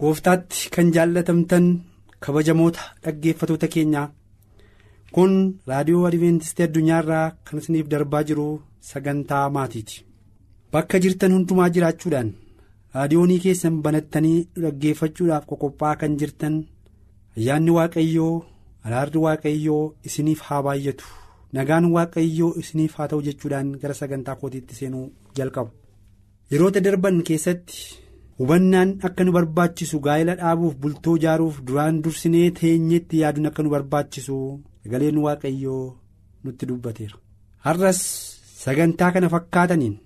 Gooftaatti kan jaallatamtan kabajamoota dhaggeeffatoota keenyaa. Kun raadiyoo adventistii addunyaarraa kan isiniif darbaa jiru sagantaa maatiiti. Bakka jirtan hundumaa jiraachuudhaan raadiyoonii keessan banattanii dhaggeeffachuudhaaf qoqophaa kan jirtan ayyaanni waaqayyoo araarri waaqayyoo isiniif haa baay'atu. Nagaan waaqayyoo isiniif haa ta'u jechuudhaan gara sagantaa kootiitti seenuu jalqaba yeroota darban keessatti. Hubannaan akka nu barbaachisu gaa'ela dhaabuuf bultoo ijaaruuf duraan dursinee teenyetti yaaduun akka nu barbaachisu sagaleen waaqayyoo nutti dubbateera har'as sagantaa kana fakkaataniin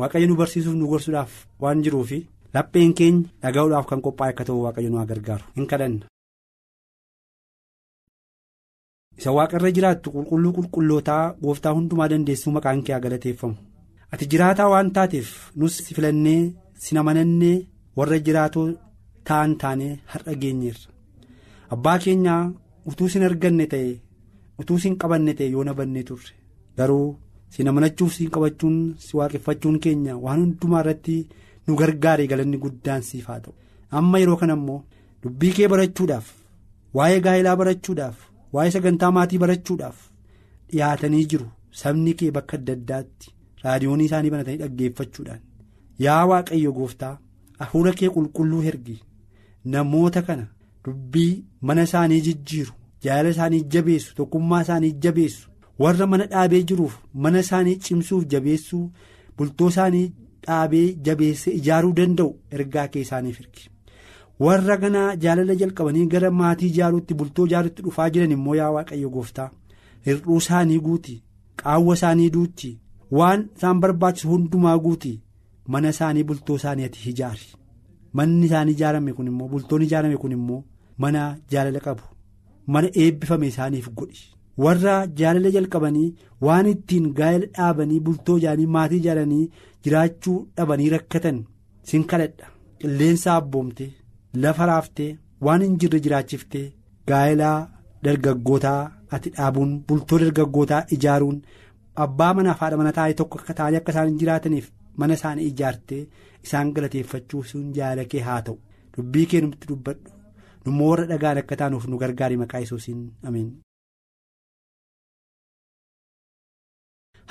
waaqayyo nu barsiisuuf nu gorsuudhaaf waan jiruuf lapheen keenya dhaga'uudhaaf kan qophaa'e akka ta'u waaqayyo nu gargaaru hin kadhanna. isa waaqarra jiraattu qulqulluu qulqullootaa gooftaa hundumaa dandeessuu maqaan kee galateeffamu ati jiraataa waan taateef nus filannee si amanannee. Warra jiraatoo ta'an taanee har'a geenyeerra. Abbaa keenyaa utuu sin arganne ta'e utuu sin qabanne ta'e yoo nabanne turre. Garuu sin amanachuuf sin qabachuun si waaqeffachuun keenya waan hundumaa irratti nu gargaare galanni guddaan siif haa ta'u. Amma yeroo kana immoo dubbii kee barachuudhaaf waa'ee gaa'elaa barachuudhaaf waa'ee sagantaa maatii barachuudhaaf dhiyaatanii jiru. Sabni kee bakka adda addaatti raadiyoonii isaanii banatanii dhaggeeffachuudhaan yaa waaqayyo gooftaa. Hafuura kee qulqulluu hergi namoota kana dubbii mana isaanii jijjiiru jaalala isaanii jabeessu tokkummaa isaanii jabeessu warra mana dhaabee jiruuf mana isaanii cimsuuf jabeessuu bultoo isaanii dhaabee jabeessee ijaaruu danda'u ergaa kee isaaniif ergi warra ganaa jaalala jalqabanii gara maatii ijaaruutti bultoo ijaaruutti dhufaa jiran immoo yaa waaqayyo gooftaa hir'uu isaanii guuti qaawwa isaanii duutti waan isaan barbaachisu hundumaa guuti. Mana isaanii bultoo isaanii ati ijaari manni isaanii ijaarame kun immoo bultoon ijaarame kun immoo mana jaalala qabu. Mana eebbifame isaaniif godhi. Warra jaalala jalqabanii waan ittiin gaa'ela dhaabanii bultoo ijaaranii maatii ijaaranii jiraachuu dhabanii rakkatan sin kadhadha. Qilleensa abboomte lafa raaftee waan hin jirre jiraachiftee gaa'elaa dargaggootaa ati dhaabuun bultoo dargaggootaa ijaaruun abbaa manaaf haadha mana taa'ee tokko akka ta'anii akka isaan jiraataniif. Mana isaanii ijaartee isaan galateeffachuu sun jaalala kee haa ta'u. Dubbii kee nutti dubbadhu. Nummoo warra dhagaan akka taanuuf nu gargaari maqaa Yesuusiin ameen.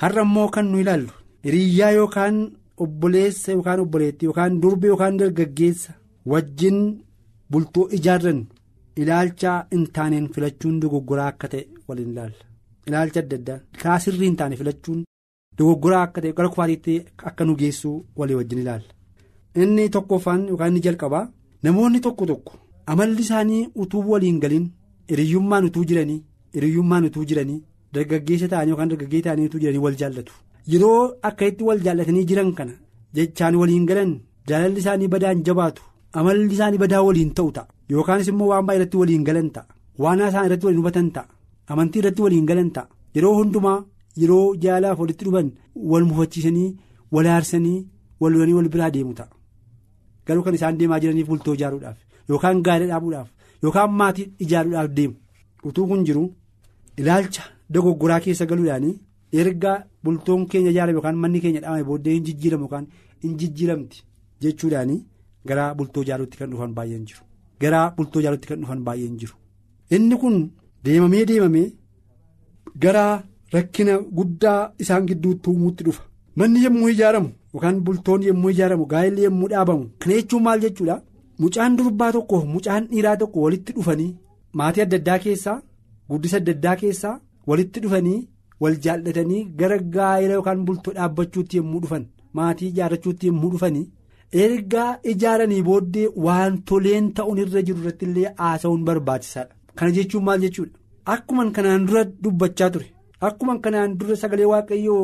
har'a immoo kan nu ilaallu. Hiriyyaa yookaan obboleessa yookaan obboleettii yookaan durbe yookaan dargaggeessa wajjin bultoo ijaarran ilaalcha hin taaneen filachuun dogoggoraa akka ta'e waliin ilaalla ilaalcha adda addaa. Karaa sirrii hin taane filachuun. Dogoggoraa akka ta'e gara kufaatiitti akka nu geessu walii wajjin ilaalla inni tokkoffaan yookaan inni jalqabaa namoonni tokko tokko amalli isaanii utuu waliin galin hiriyyummaan utuu jiranii hiriyyummaan utuu jiranii dargaggeessa ta'anii yookaan dargaggeessa ta'anii utuu jiranii wal jaallatu. Yeroo akka itti wal jaallatanii jiran kana jechaan waliin galan jaalalli isaanii badaan jabaatu amalli isaanii badaa waliin ta'u ta'a. Yookaanis immoo waan baay'ee irratti waliin galan ta'a. Waan isaan irratti waliin hubatan ta'a. Amantii irratti waliin galan ta'a. Yeroo hundumaa. Yeroo jaalaaf walitti dhufan wal mufachiisanii wal aarsanii wal lolanii wal biraa deemu ta'a. Garuu kan isaan deemaa jiraniif bultoo ijaaruudhaaf yookaan gaa'ela dhaabuudhaaf yookaan maatii ijaaruudhaaf deemu. Utuu kun jiru ilaalcha dogoggoraa keessa galuudhaan erga bultoon keenya ijaarame yookaan manni keenya dhaabame booddee hin jijjiiramu yookaan hin jijjiiramti jechuudhaan gara bultoo ijaaruutti kan dhufan baay'een jiru. Gara bultoo ijaaruutti kan dhufan baay'een jiru. Inni kun deemamee deemamee gara. Rakkina guddaa isaan gidduutti uumuutti dhufa. Manni yommuu ijaaramu yookaan bultoon yommuu ijaaramu gaa'elli yommuu dhaabamu kana jechuun maal jechuudha? Mucaan durbaa tokko mucaan dhiiraa tokko walitti dhufanii maatii adda addaa keessaa guddisa adda addaa keessaa walitti dhufanii wal jaallatanii gara gaa'ela yookaan bultoo dhaabbachuutti yommuu dhufan maatii ijaarrachuutti yommuu dhufanii ergaa ijaaranii booddee wantoleen ta'uun irra jiru irratti illee haasa'uun barbaachisaadha. Kana jechuun maal jechuudha? Akkuman kanaan dura dubbachaa ture. Akkuma kanaan dura sagalee waaqayyoo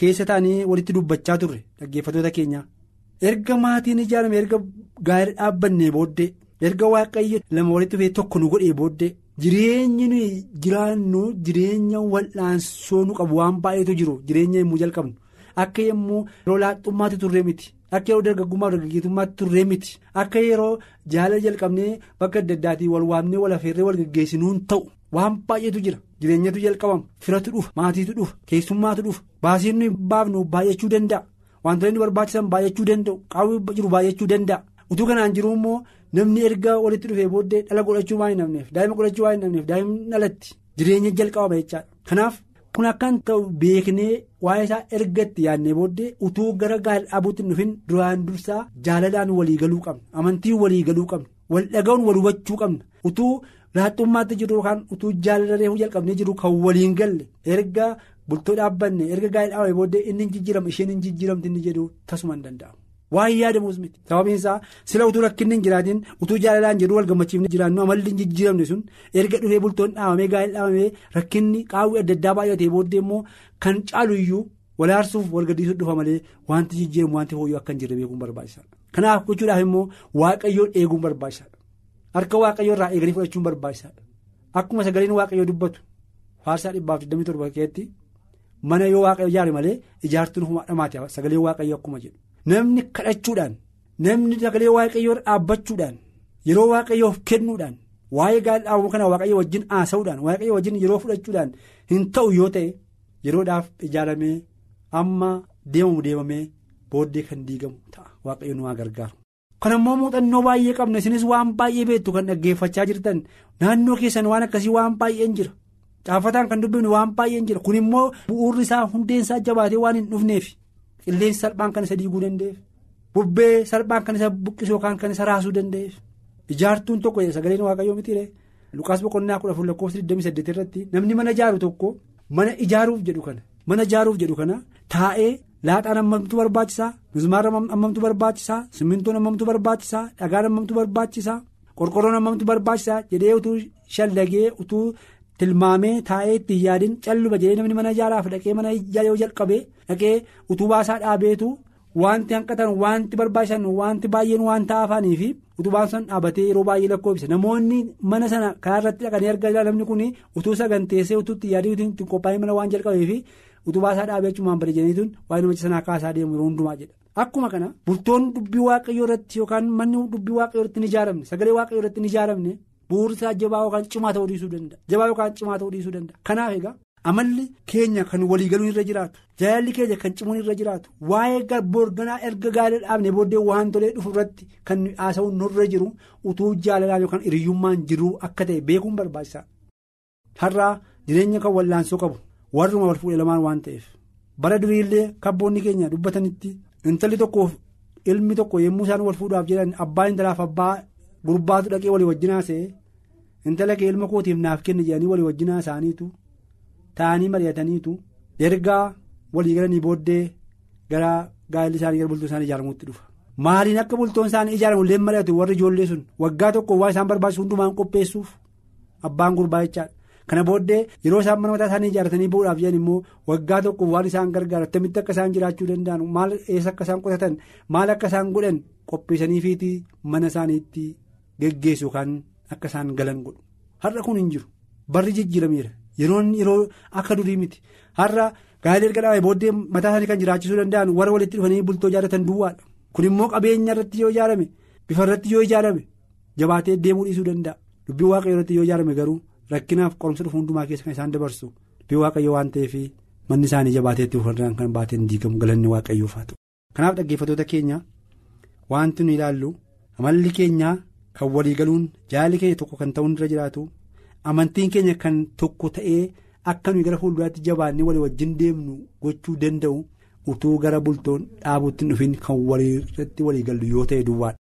keessa taa'anii walitti dubbachaa turre dhaggeeffatoota keenya. Erga maatiin ijaarame erga gaarii dhaabbannee booddee erga waaqayyo lama walitti dhufee tokko nu godhee booddee jireenyi nuyi jiraannu jireenya wal'aansoo nu qabu waan baay'eetu jiru jireenya yommuu jalqabnu. Akka yommuu yeroo laaxxummaatti turree miti. Akka yeroo dargaggummaa dargaggeessummaatti turree miti. Akka yeroo jaalala jalqabnee bakka adda addaatiin wal waamnee wal afeerree wal geggeessinuun ta'u. Waan baay'eetu jira. Jireenyatu jalqabama firatu dhufa maatiitu dhufa keessummaatu dhufa baasiin nuyi baafnu baay'achuu danda'a. Wantoonni nu barbaachisan baay'achuu danda'u qaawwi jiru baay'achuu danda'a. Utuu kanaan jiru immoo namni erga walitti dhufee booddee dhala godhachuu waan hin dhabneef daa'ima godhachuu waan hin dhabneef daa'imni dhalatti jireenya jalqabama jechaadha kanaaf kun akkan ta'u beeknee waa'ee isaa ergatti yaadnee booddee utuu gara gaarii dhaabuutti hin dhufin duraan dursaa jaalalaan waliigaluu qabna amantii waliigaluu qabna wal dhaga'uun wal hubachuu qabna. Utuu. Laaxxummaatti jiru yookaan utuu jaalala jalqabnee jiru kan waliin galle erga bultoo dhaabbanne erga gaarii dhaabame booddee inni hin jijjiirama isheen hin jijjiiramti inni jedhu tasuma hin danda'amu. Waan yaadamuus miti sababiin isaa sila utuu rakkinni hin jiraatin utuu jaalalaan jedhu wal gammachiifne jiraannu amalli hin jijjiiramne sun erga dhufee bultoon dhaabamee gaarii dhaabamee rakkinni qaawwii adda addaa baay'atee booddee immoo kan caalu iyyuu wal aarsuuf wal gaddisuuf dhufa malee wanti jijjiiramu wanti fooyyoo akka hin jirre beekuun barbaachisaadha. Kanaaf gochuudhaaf immoo waaqayyoon eeguun barbaachisaadha. Harka waaqayyoo irraa eeganii fudhachuun barbaachisaadha. Akkuma sagaleen waaqayyoo dubbatu faarsaa dhibbaaf 27 keessatti mana yoo waaqayyo ijaare malee ijaartuun dhamaati. Sagaleen waaqayyoo akkuma jedhu. Namni kadhachuudhaan namni sagalee waaqayyoo dhaabbachuudhaan yeroo waaqayyoof kennuudhaan waa'ee dhaabamuu kana waaqayyo wajjin haasa'uudhaan waaqayyo wajjin yeroo fudhachuudhaan hin ta'u yoo ta'e yeroodhaaf ijaaramee amma deemamu deemamee booddee kan diigamu ta'a. Waaqayyo nu gargaaru. Kan ammoo muuxannoo baay'ee qabna isinis waan baay'ee beektu kan dhaggeeffachaa jirtan. Naannoo keessan waan akkasii waan baay'een jira. Caafataan kan dubbifnu waan baay'een jira. Kun immoo bu'uurri isaa hundeen isaa jabaatee waan hin dhufneef qilleensi salphaan kan isa diiguu danda'eef bubbee salphaan kan isa buqqisu yookaan kan isa raasuu danda'eef ijaartuun tokko sagaleen waaqayyoo mitiire lukaas boqonnaa kudha afur lakkoofsa 28 irratti namni mana ijaaru tokko mana ijaaruuf jedhu kana taa'ee. Laaxaan ammamtu barbaachisaa mismaara ammamtu barbaachisaa simmintoon ammamtu barbaachisaa dhagaan ammamtu barbaachisaa qorqorroon ammamtu barbaachisaa jedhee utuu shallagee utuu tilmaamee taa'ee itti yaadin calluma jedhee namni mana ijaaraaf dhaqee mana ijaaruu jalqabee dhaqee utubaasaa dhaabeetu wanti hanqatan wanti barbaachisan wanti baay'een waan ta'aafanii fi utubaan san dhaabatee yeroo baay'ee lakkoofisa namoonni mana sana karaa irratti dhaqanii argaa namni kun utuu saganteessee utuu itti yaadii utuu qophaa'ee mana waan jalqabeef. utubaasaa dhaabee achumaan bada jedhaniituun waa'ee namicha sanaa kaasaa deemu yeroo hundumaa jedha. Akkuma kana bultoon dubbii waaqayyoo irratti yookaan manni dubbii waaqayyoo irratti hin ijaaramne. Sagalee waaqayyoo irratti hin ijaaramne. Danda'a. Jabaa yookaan cimaa ta'uu dhiisuu danda'a. Kanaaf egaa amalli keenya kan waliigaluun irra jiraatu jaalalli keenya kan cimuun irra jiraatu waa'ee boorganaa erga gaarii dhaabne booddee waan tolee dhufu irratti kan haasa'uun nurra jiru utuu jaalalaan yookaan hiriyyummaan jiru akka ta'e beekuun barbaachisaa har'aa jireenya kan wallaansoo qabu. warruma wal fuudhe lamaan waan ta'eef bara duriillee kabboonni keenya dubbatanitti intalli tokkoof ilmi tokko yommuu isaan wal fuudhaaf jedhan abbaa intalaaf abbaa gurbaatu dhaqee walii wajjin haasa'e intala kee ilma kootiif naaf kenni jedhanii walii wajjin haasa'aniitu taa'anii mari'ataniitu ergaa walii galanii booddee gara gaa'elli isaanii gara bultoon isaanii ijaaramuutti dhufa. maaliin akka bultoon isaanii ijaaramu illee mari'atu warri ijoollee sun waggaa tokko waan isaan barbaachisu hundumaan qopheessuuf abbaan gurbaa jechaadha. kana booddee yeroo isaan mana mataa isaanii ijaaratanii bu'uudhaaf jedhan immoo waggaa tokko waan isaan gargaaru attamitti akka isaan jiraachuu danda'an maal eessa akka isaan qotatan maal akka isaan godhan qopheessaniifiitii mana isaaniitti geggeessu yookaan akka isaan galan godhu har'a kun hin jiru barri jijjiirameera yeroon yeroo akka durii miti har'a gaa'ela erga dhaabee booddee mataa isaanii kan jiraachisuu danda'an warra walitti dhufanii bultoo ijaarratan duwwaadha kun immoo qabeenya irratti yoo ijaarame bifa irratti yoo ijaarame jabaatee deemuu dhiisuu danda'a dubbii waaqayyoo irratti yoo ijaarame garuu. rakkinaaf qorumsa dhufu hundumaa keessa kan isaan dabarsu dubbii waaqayyo waan ta'eef manni isaanii jabaateetti uffannaan kan baateen diigamu galanni waaqayyoof haa ta'u. kanaaf dhaggeeffatoota keenya wanti nu ilaallu amalli keenya kan waliigaluun jaalli keenya tokko kan ta'uun irra jiraatu amantiin keenya kan tokko ta'ee akka nuyi gara fuulduraatti jabaannee walii wajjin deemnu gochuu danda'u utuu gara bultoon dhaabuutti hin dhufin kan waliirratti waliigallu yoo ta'e duwwaadha.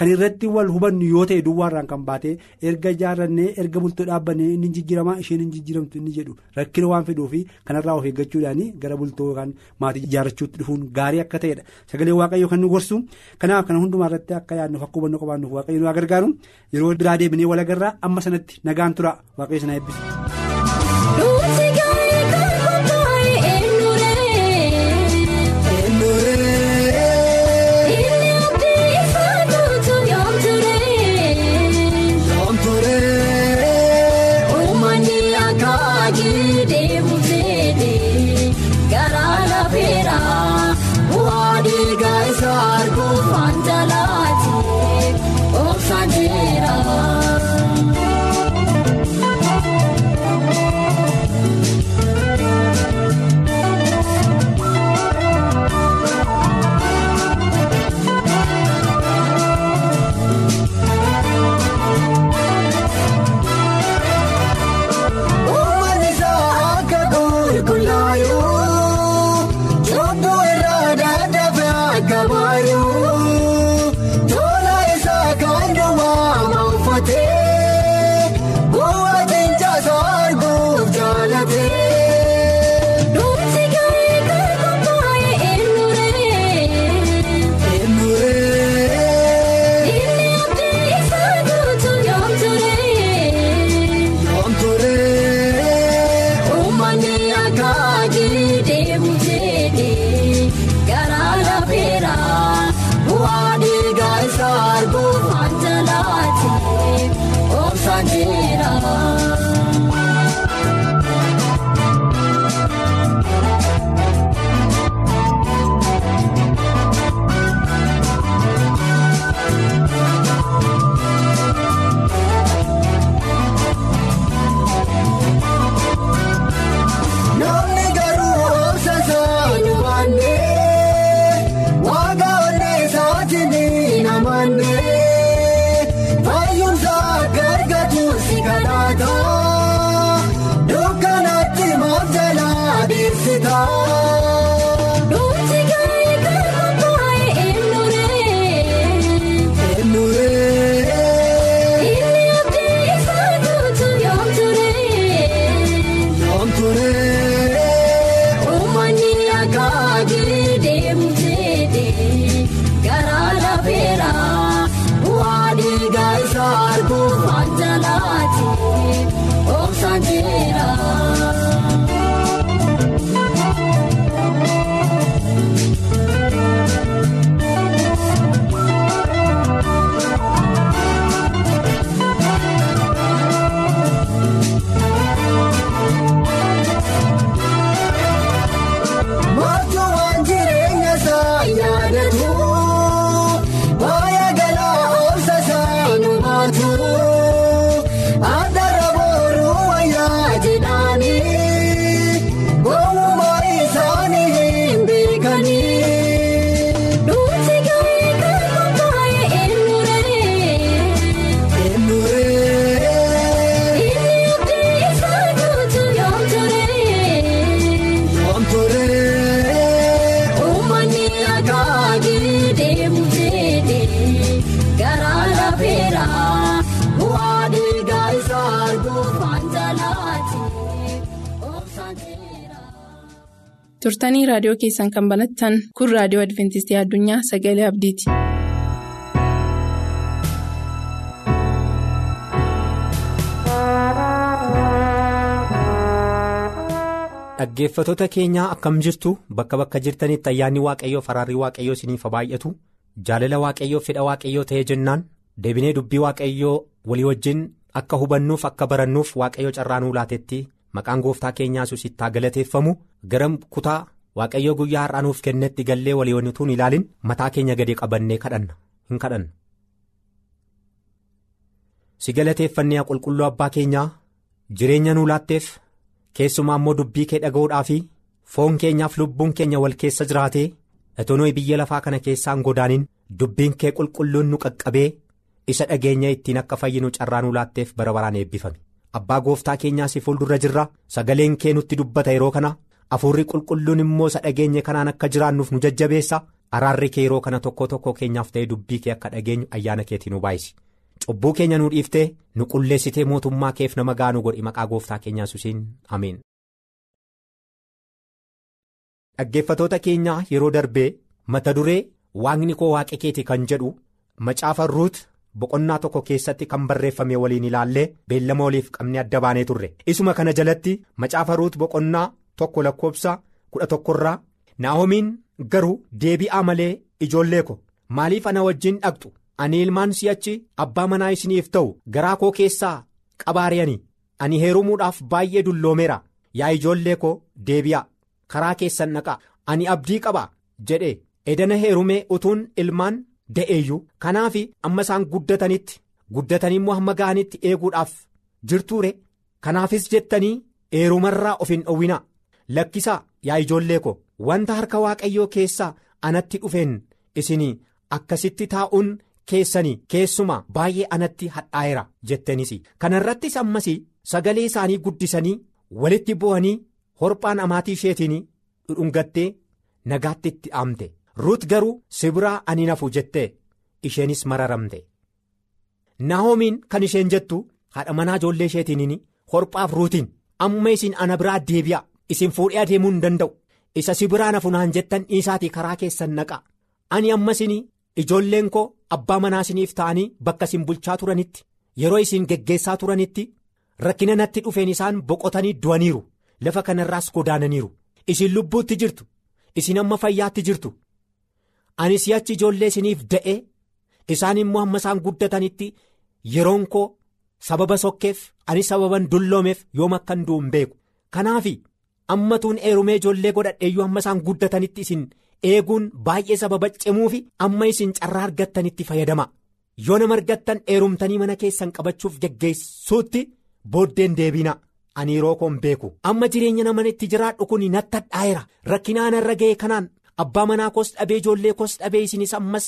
Kan irratti wal hubannu yoo ta'e duwwaarraan kan baate erga ijaarrannee erga bultoo dhaabbannee inni jijjiiramaa isheen hin jijjiiramtu inni jedhu rakkina waan fiduufi kanarraa of eeggachuudhaan gara bultoo yookaan maatii ijaarrachuutti dhufuun gaarii akka ta'edha. Sagalee waaqayyoo kan nu gorsu kanaaf kana hundumaa irratti akka yaadnuuf akka hubannoo qabaannuuf waaqayyo nu gargaaru yeroo biraa deebinee wal agarraa amma sanatti nagaan tura. Waaqayyo sana eebbisa. Turtanii raadiyoo keessan kan banattan kun raadiyoo adventistii addunyaa sagalee abdiiti. Dhaggeeffattoota keenyaa akkam jirtu? Bakka bakka jirtanitti ayyaanni waaqayyoo faraarri waaqayyoo isiniif baay'atu jaalala waaqayyoo fedha waaqayyoo ta'ee jennaan? Deebinee dubbii waaqayyoo walii wajjin akka hubannuuf akka barannuuf waaqayyoo carraa nuu laatetti maqaan gooftaa keenyaa itti haa galateeffamu gara kutaa waaqayyoo guyyaa har'aa nuuf kennetti gallee walii wajjin ilaalin mataa keenya gadi qabannee kadhanna hin kadhanna. si galateeffannee qulqulluu abbaa keenyaa jireenya nuu laatteef. keessumaa immoo dubbii kee dhaga'uudhaa fi foon keenyaaf lubbuun keenya wal keessa jiraatee etonoo biyya lafaa kana keessaan godaanin dubbiin kee qulqulluun nu qaqqabee isa dhageenya ittiin akka fayyinu carraa nu laatteef bara baraan eebbifame abbaa gooftaa keenyaa si fuuldura jirra sagaleen kee nutti dubbata yeroo kana hafuurri qulqulluun immoo isa dhageenye kanaan akka jiraannuuf nu jajjabeessa araarri kee yeroo kana tokko tokko keenyaaf ta'ee dubbii kee akka dhageenyu ayyaana keetiin nu baay'isi. cubbuu keenya nu dhiiftee nu qulleessitee mootummaa keef nama gaanu godhi maqaa gooftaa keenyaa Yesuusiin ameen. dhaggeeffatoota keenyaa yeroo darbee mata duree waaqni koo waaqa keeti kan jedhu macaafa ruut boqonnaa tokko keessatti kan barreeffame waliin ilaallee beellama waliif qabnee adda baanee turre. Isuma kana jalatti macaafa ruut boqonnaa tokko lakkoobsa kudha tokkorraa naa'omiin garuu deebi'aa malee ijoollee ko. Maaliif ana wajjin dhaqxu. ani ilmaan si'achi abbaa manaa isiniif ta'u garaa koo keessaa qabaariyanii ani heerumuudhaaf baay'ee dulloomeera yaa ijoollee koo deebi'a. Karaa keessan dhaqaa. Ani abdii qaba jedhe. Edana heerumee utuun ilmaan da'eeyyuu kanaaf amma isaan guddatanitti guddatanii immoo hamma ga'anitti eeguudhaaf jirtuure kanaafis jettanii heerumarraa of hin dhowwinaa lakkisaa yaa ijoollee koo wanta harka waaqayyoo keessaa anatti dhufeen isin akkasitti taa'uun. keessanii keessumaa baay'ee anatti hadhaa'eera jettenis kana irrattis ammas sagalee isaanii guddisanii walitti bu'anii horphaan amaatii isheetiin dhudhungattee nagaatti itti dhaamte ruut garuu sibiraa ani nafu jettee isheenis mararamte. Naahoomiin kan isheen jettu haadha manaa ijoollee isheetiin horphaaf ruutiin amma isin ana biraa deebi'a isin fuudhee adeemuu hin danda'u. Isa sibiraa nafu naan jettan dhiisaatii karaa keessan naqa. Ani ammas ijoolleen koo abbaa manaa isiniif ta'anii bakka isin bulchaa turanitti yeroo isin geggeessaa turanitti rakkina natti dhufeen isaan boqotanii du'aniiru lafa kanarraas godaananiiru. Isin lubbuutti jirtu isin amma fayyaatti jirtu ani si'achi ijoollee isiniif da'ee isaan immoo amma isaan guddatanitti yeroon koo sababa sokkeef ani sababan dulloomeef yoom akkan du'u hin beeku kanaaf ammatuun eerumee ijoollee godhadheeyyuu amma isaan guddatanitti isin. eeguun baay'ee sababa cimuufi amma isin carraa argattanitti fayyadama. Yoo nama argattan eerumtanii mana keessan qabachuuf geggeessuutti booddeen deebina. Ani yeroo koon beeku. Amma jireenya nama itti jiraadhu kun natti hadhaa'eera rakkinaan irra ga'e kanaan abbaa manaa koos dhabee ijoollee koos dhabee isinis ammas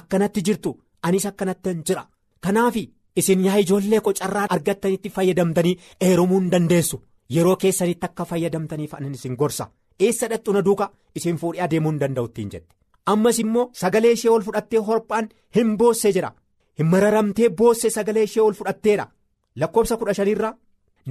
akkanatti jirtu anis akkanattan jira. Kanaaf isin yaa ijoollee ko carraa argattanitti fayyadamtanii eerumuu hin dandeessu. Yeroo keessanitti akka fayyadamtaniif anan isin gorsa. eessa dhattu na duuka? Isin fuudhee adeemuu hin danda'u ittiin jette. Ammas immoo sagalee ishee ol fudhattee horphaan hin boosse jedha hin mararamtee boosse sagalee ishee ol fudhatteedha lakkoobsa kudha shaniirraa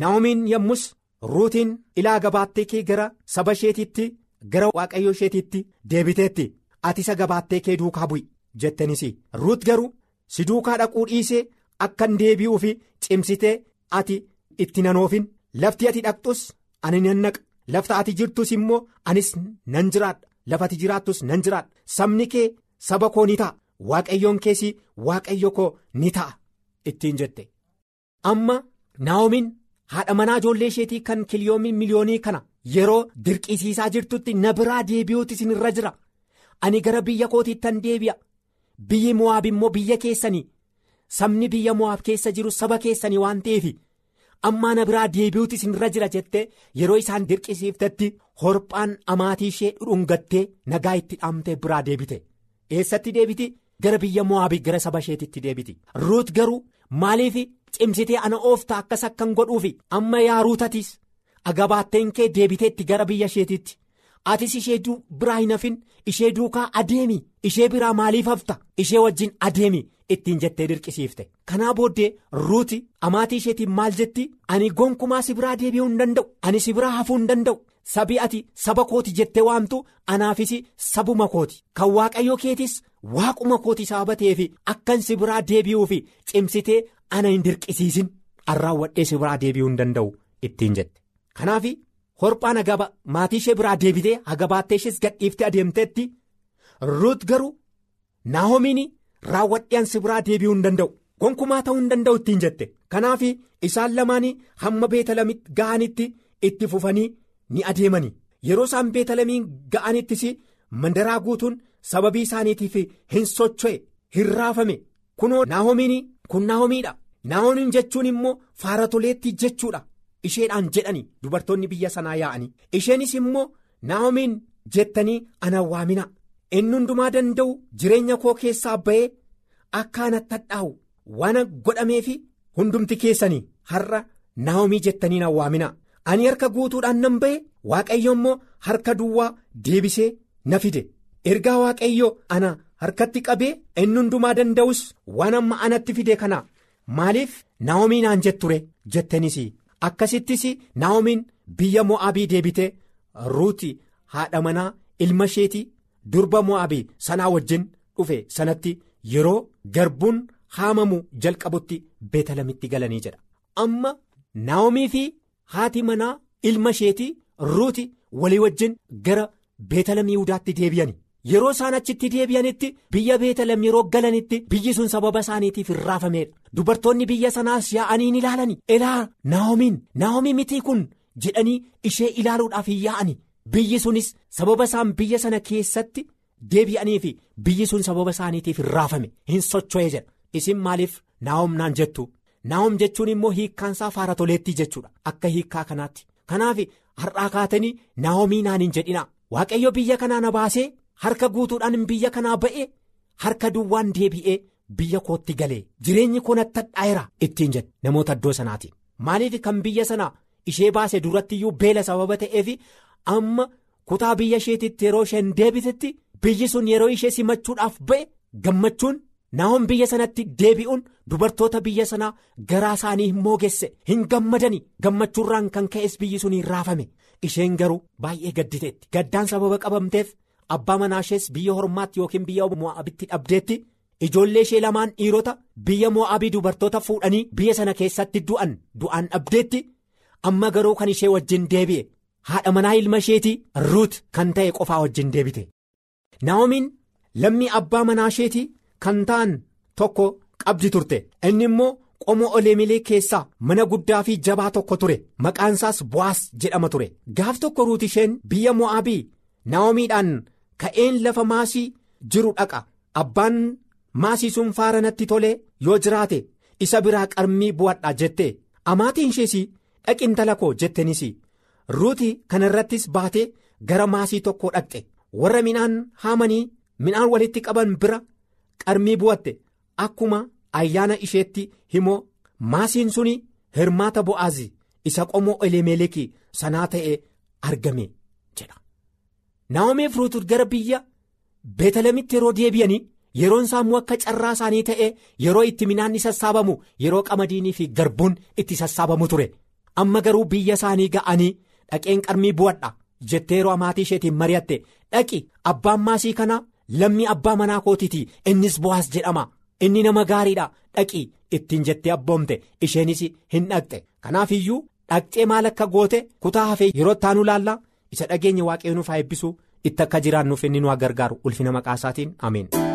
naa'omiin yommus ruutiin ilaa gabaattee kee gara saba isheetiitti gara waaqayyoo isheetiitti deebiteetti ati isa gabaattee kee duukaa bu'i jettenis ruut garuu si duukaa dhaquu dhiisee akka hin deebi'uu fi cimsitee ati itti nanoofin lafti ati dhaqxus ani nan naqa. lafta ati jirtus immoo anis nan jiraadha. Lafa ati jiraattus nan jiraadha. Sabni kee saba koo ni ta'a. Waaqayyoon keessi waaqayyo koo ni ta'a ittiin jette. Amma naa'omiin haadha manaa ijoollee isheetii kan kiliyoomii miliyoonii kana yeroo dirqisiisaa jirtutti na biraa deebi'uuti isin irra jira. Ani gara biyya kootiittan deebi'a. Biyyi mo'aab immoo biyya keessanii. Sabni biyya mo'aab keessa jiru saba keessanii waan ta'eef. ammaa na biraa deebi'uuti isin irra jira jettee yeroo isaan dirqisiiftetti horphaan amaatii ishee dhudhungattee nagaa itti dhaamtee biraa deebite. Eessatti deebiti? Gara biyya mo'aabii gara saba isheetitti deebiti. Ruut garuu maaliif cimsitee ana ooftaa akkas akkan godhuufi? Amma yaa ruutatis agabaatteen kee deebiteetti gara biyya isheetitti atis ishee biraa hin hafin ishee duukaa adeemi ishee biraa maaliif hafta? Ishee wajjin adeemi ittiin jettee dirqisiifte. Kanaa booddee ruuti amaatii isheetiin maal jetti? Ani gonkumaa si biraa deebi'uu hin danda'u ani si biraa hafuu hin danda'u. Sabii ati saba kooti jettee waamtu anaafis sabuma kooti. Kan waaqayyo keetis waaquma kooti sababa ta'eef akkan si biraa deebi'uu fi cimsitee ana hin dirqisiisin. Arraawwadhee si biraa deebi'uu hin danda'u ittiin jette kanaaf horphaan hagaba maatii ishee biraa deebitee hagabaattee ishees gadhiiftee adeemteetti ruut garuu naahomiin raawwadheen si biraa deebi'uu hin danda'u. Gonkumaa ta'uu hin danda'u ittiin jette. Kanaaf isaan lamaan hamma beetalamitti ga'anitti itti fufanii ni adeemani. Yeroo isaan beetalamiin ga'anittis mandaraa guutuun sababii isaaniitiif hin socho'e hin raafame. Kunoo naahomiin kun naahomiidha naahomiin jechuun immoo faaratoleetti jechuudha isheedhaan jedhani dubartoonni biyya sanaa yaa'anii isheenis immoo naahomiin jettanii ana waamina. Inni hundumaa danda'u jireenya koo keessaa ba'ee akka anatti hadhaa'u waan godhameefi hundumti keessanii har'a naahomii jettanii na waamina. Ani harka guutuudhaan nan ba'e waaqayyo immoo harka duwwaa deebisee na fide. Ergaa waaqayyo ana harkatti qabee inni hundumaa danda'us waan amma anatti fide kana. Maaliif naahomii naan jetture jettenis akkasittis naahomiin biyya mo'aabii deebitee ruuti haadha manaa ilma isheetii durba mo'aabii sanaa wajjin dhufe sanatti yeroo garbuun haamamu jalqabutti beetalamitti galanii jedha amma naahomii fi haati manaa ilma isheetii ruuti walii wajjin gara beetalam yihudaatti deebi'ani yeroo isaan achitti deebi'anitti biyya beetalam yeroo galanitti biyyi sun sababa isaaniitiif hin raafameedha dubartoonni biyya sanaas yaa'anii ni ilaalani ilaa naahomiin naahomii mitii kun jedhanii ishee ilaaluudhaaf hin yaa'ani biyyi sunis sababa isaan biyya sana keessatti deebi'anii fi biyyi sun sababa isaaniitiif hin raafame hin socho'e jedha. Isin maaliif naahom naan jettu? Naahom jechuun immoo hiikkaansaa faaratoleettii jechuudha akka hiikkaa kanaatti. Kanaaf har'aa kaatanii naahomii naan hin jedhina waaqayyo biyya kanaa na baasee harka guutuudhaan biyya kanaa ba'e harka duwwaan deebi'ee biyya kootti galee. Jireenyi koo natti hadhaa'eera ittiin jedhe. Namoota iddoo sanaatiin maaliif kan biyya sanaa ishee baase duratti iyyuu beela sababa ta'eef amma kutaa biyya isheetitti yeroo isheen deebitetti biyyi sun yeroo ishee simachuudhaaf ba'e gammachuun naahom biyya sanatti deebi'uun dubartoota biyya sanaa garaa isaanii hin moogesse hin gammadani gammachuurraan kan ka'es biyyi sun hin raafame. Isheen garuu baay'ee gadditeetti. Gaddaan sababa qabamteef abbaa manaa ishees biyya hormaatti yookiin biyya mo'aabitti dhabdeetti ijoollee ishee lamaan dhiirota biyya mo'aabii dubartoota fuudhanii biyya sana keessatti du'an du'aan dhabdeetti amma garuu kan ishee wajjin deebi'e. Haadha manaa ilma isheetii ruut kan ta'e qofaa wajjin deebite. Naa'omiin lammii abbaa manaa isheetii kan ta'an tokko qabdi turte. Inni immoo qomoo oleemilee keessaa mana guddaa fi jabaa tokko ture. Maqaansaas bu'aas jedhama ture. Gaaf tokko ruut isheen biyya mo'aabii naa'omiidhaan ka'een lafa maasii jiru dhaqa. Abbaan maasii sun faara natti tolee yoo jiraate isa biraa qarmii bu'adha jette amaatiin ishees dhaqi intala koo jettenis ruuti kana irrattis baatee gara maasii tokkoo dhaqxe. Warra midhaan haamanii midhaan walitti qaban bira qarmii bu'atte. Akkuma ayyaana isheetti himoo maasiin suni hirmaata bu'aazi isa qomoo elemeelekii sanaa ta'e argame. Naa'omeef ruutu gara biyya beetalamitti yeroo deebi'anii yeroon isaammoo akka carraa isaanii ta'e yeroo itti midhaanni sassaabamu yeroo qamadiinii fi garbuun itti sassaabamu ture. Amma garuu biyya isaanii ga'anii dhaqeen qarmii bu'adha jettee yeroo amaatii isheetiin mari'atte. Dhaqi abbaan maasii kana lammii abbaa manaa kootiiti innis bu'aas jedhama. Inni nama gaariidha. Dhaqi ittiin jettee abboomte isheenis hin dhaqxe. Kanaaf iyyuu dhaqxee maal akka goote kutaa hafee yeroo ittaanu laallaa isa dhageenya waaqayyoon nuuf haa eebbisu itti akka jiraannuuf inni nu gargaaru ulfina maqaa isaatiin ameen.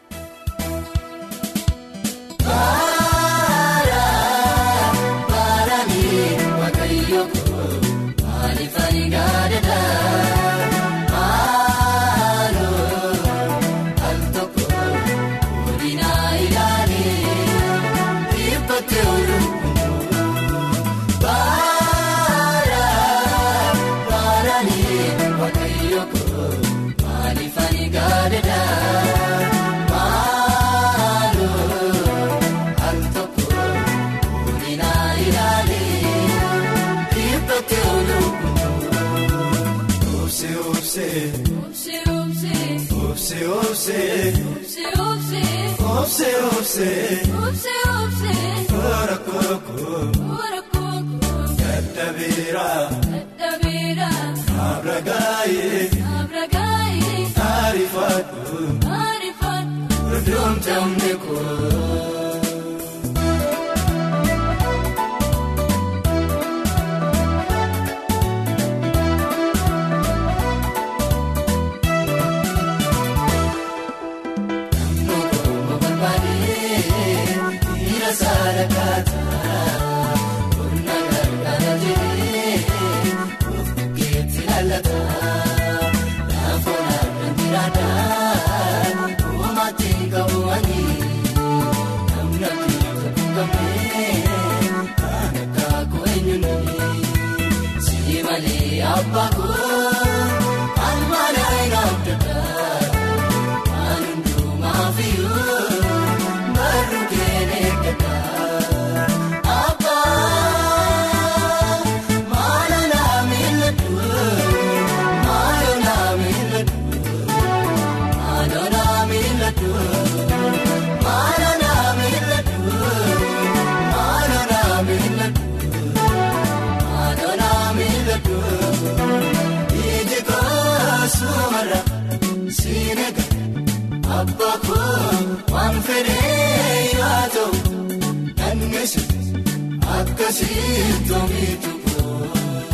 Obsee obsee obsee toora kookoo dadhabeera abragaayee taarifaadhu doomtamne koo. abbaa kun waan fedhee yaa ta'u dandeessu akkasii toomitu kun.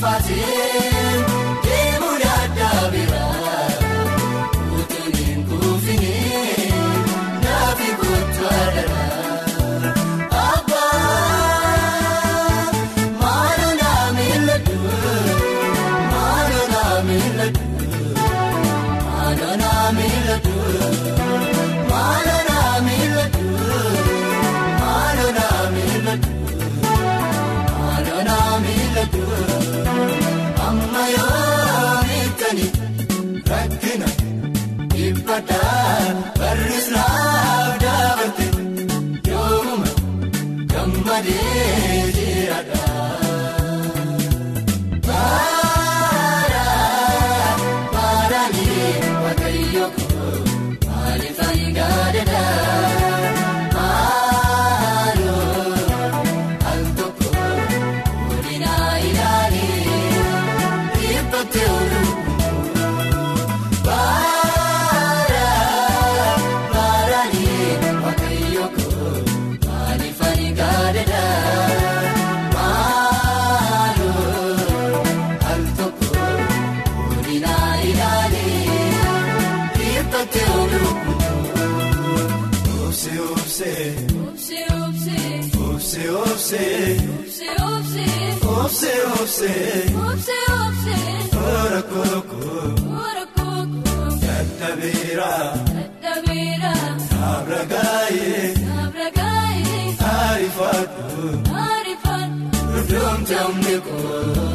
Arrasitti nambu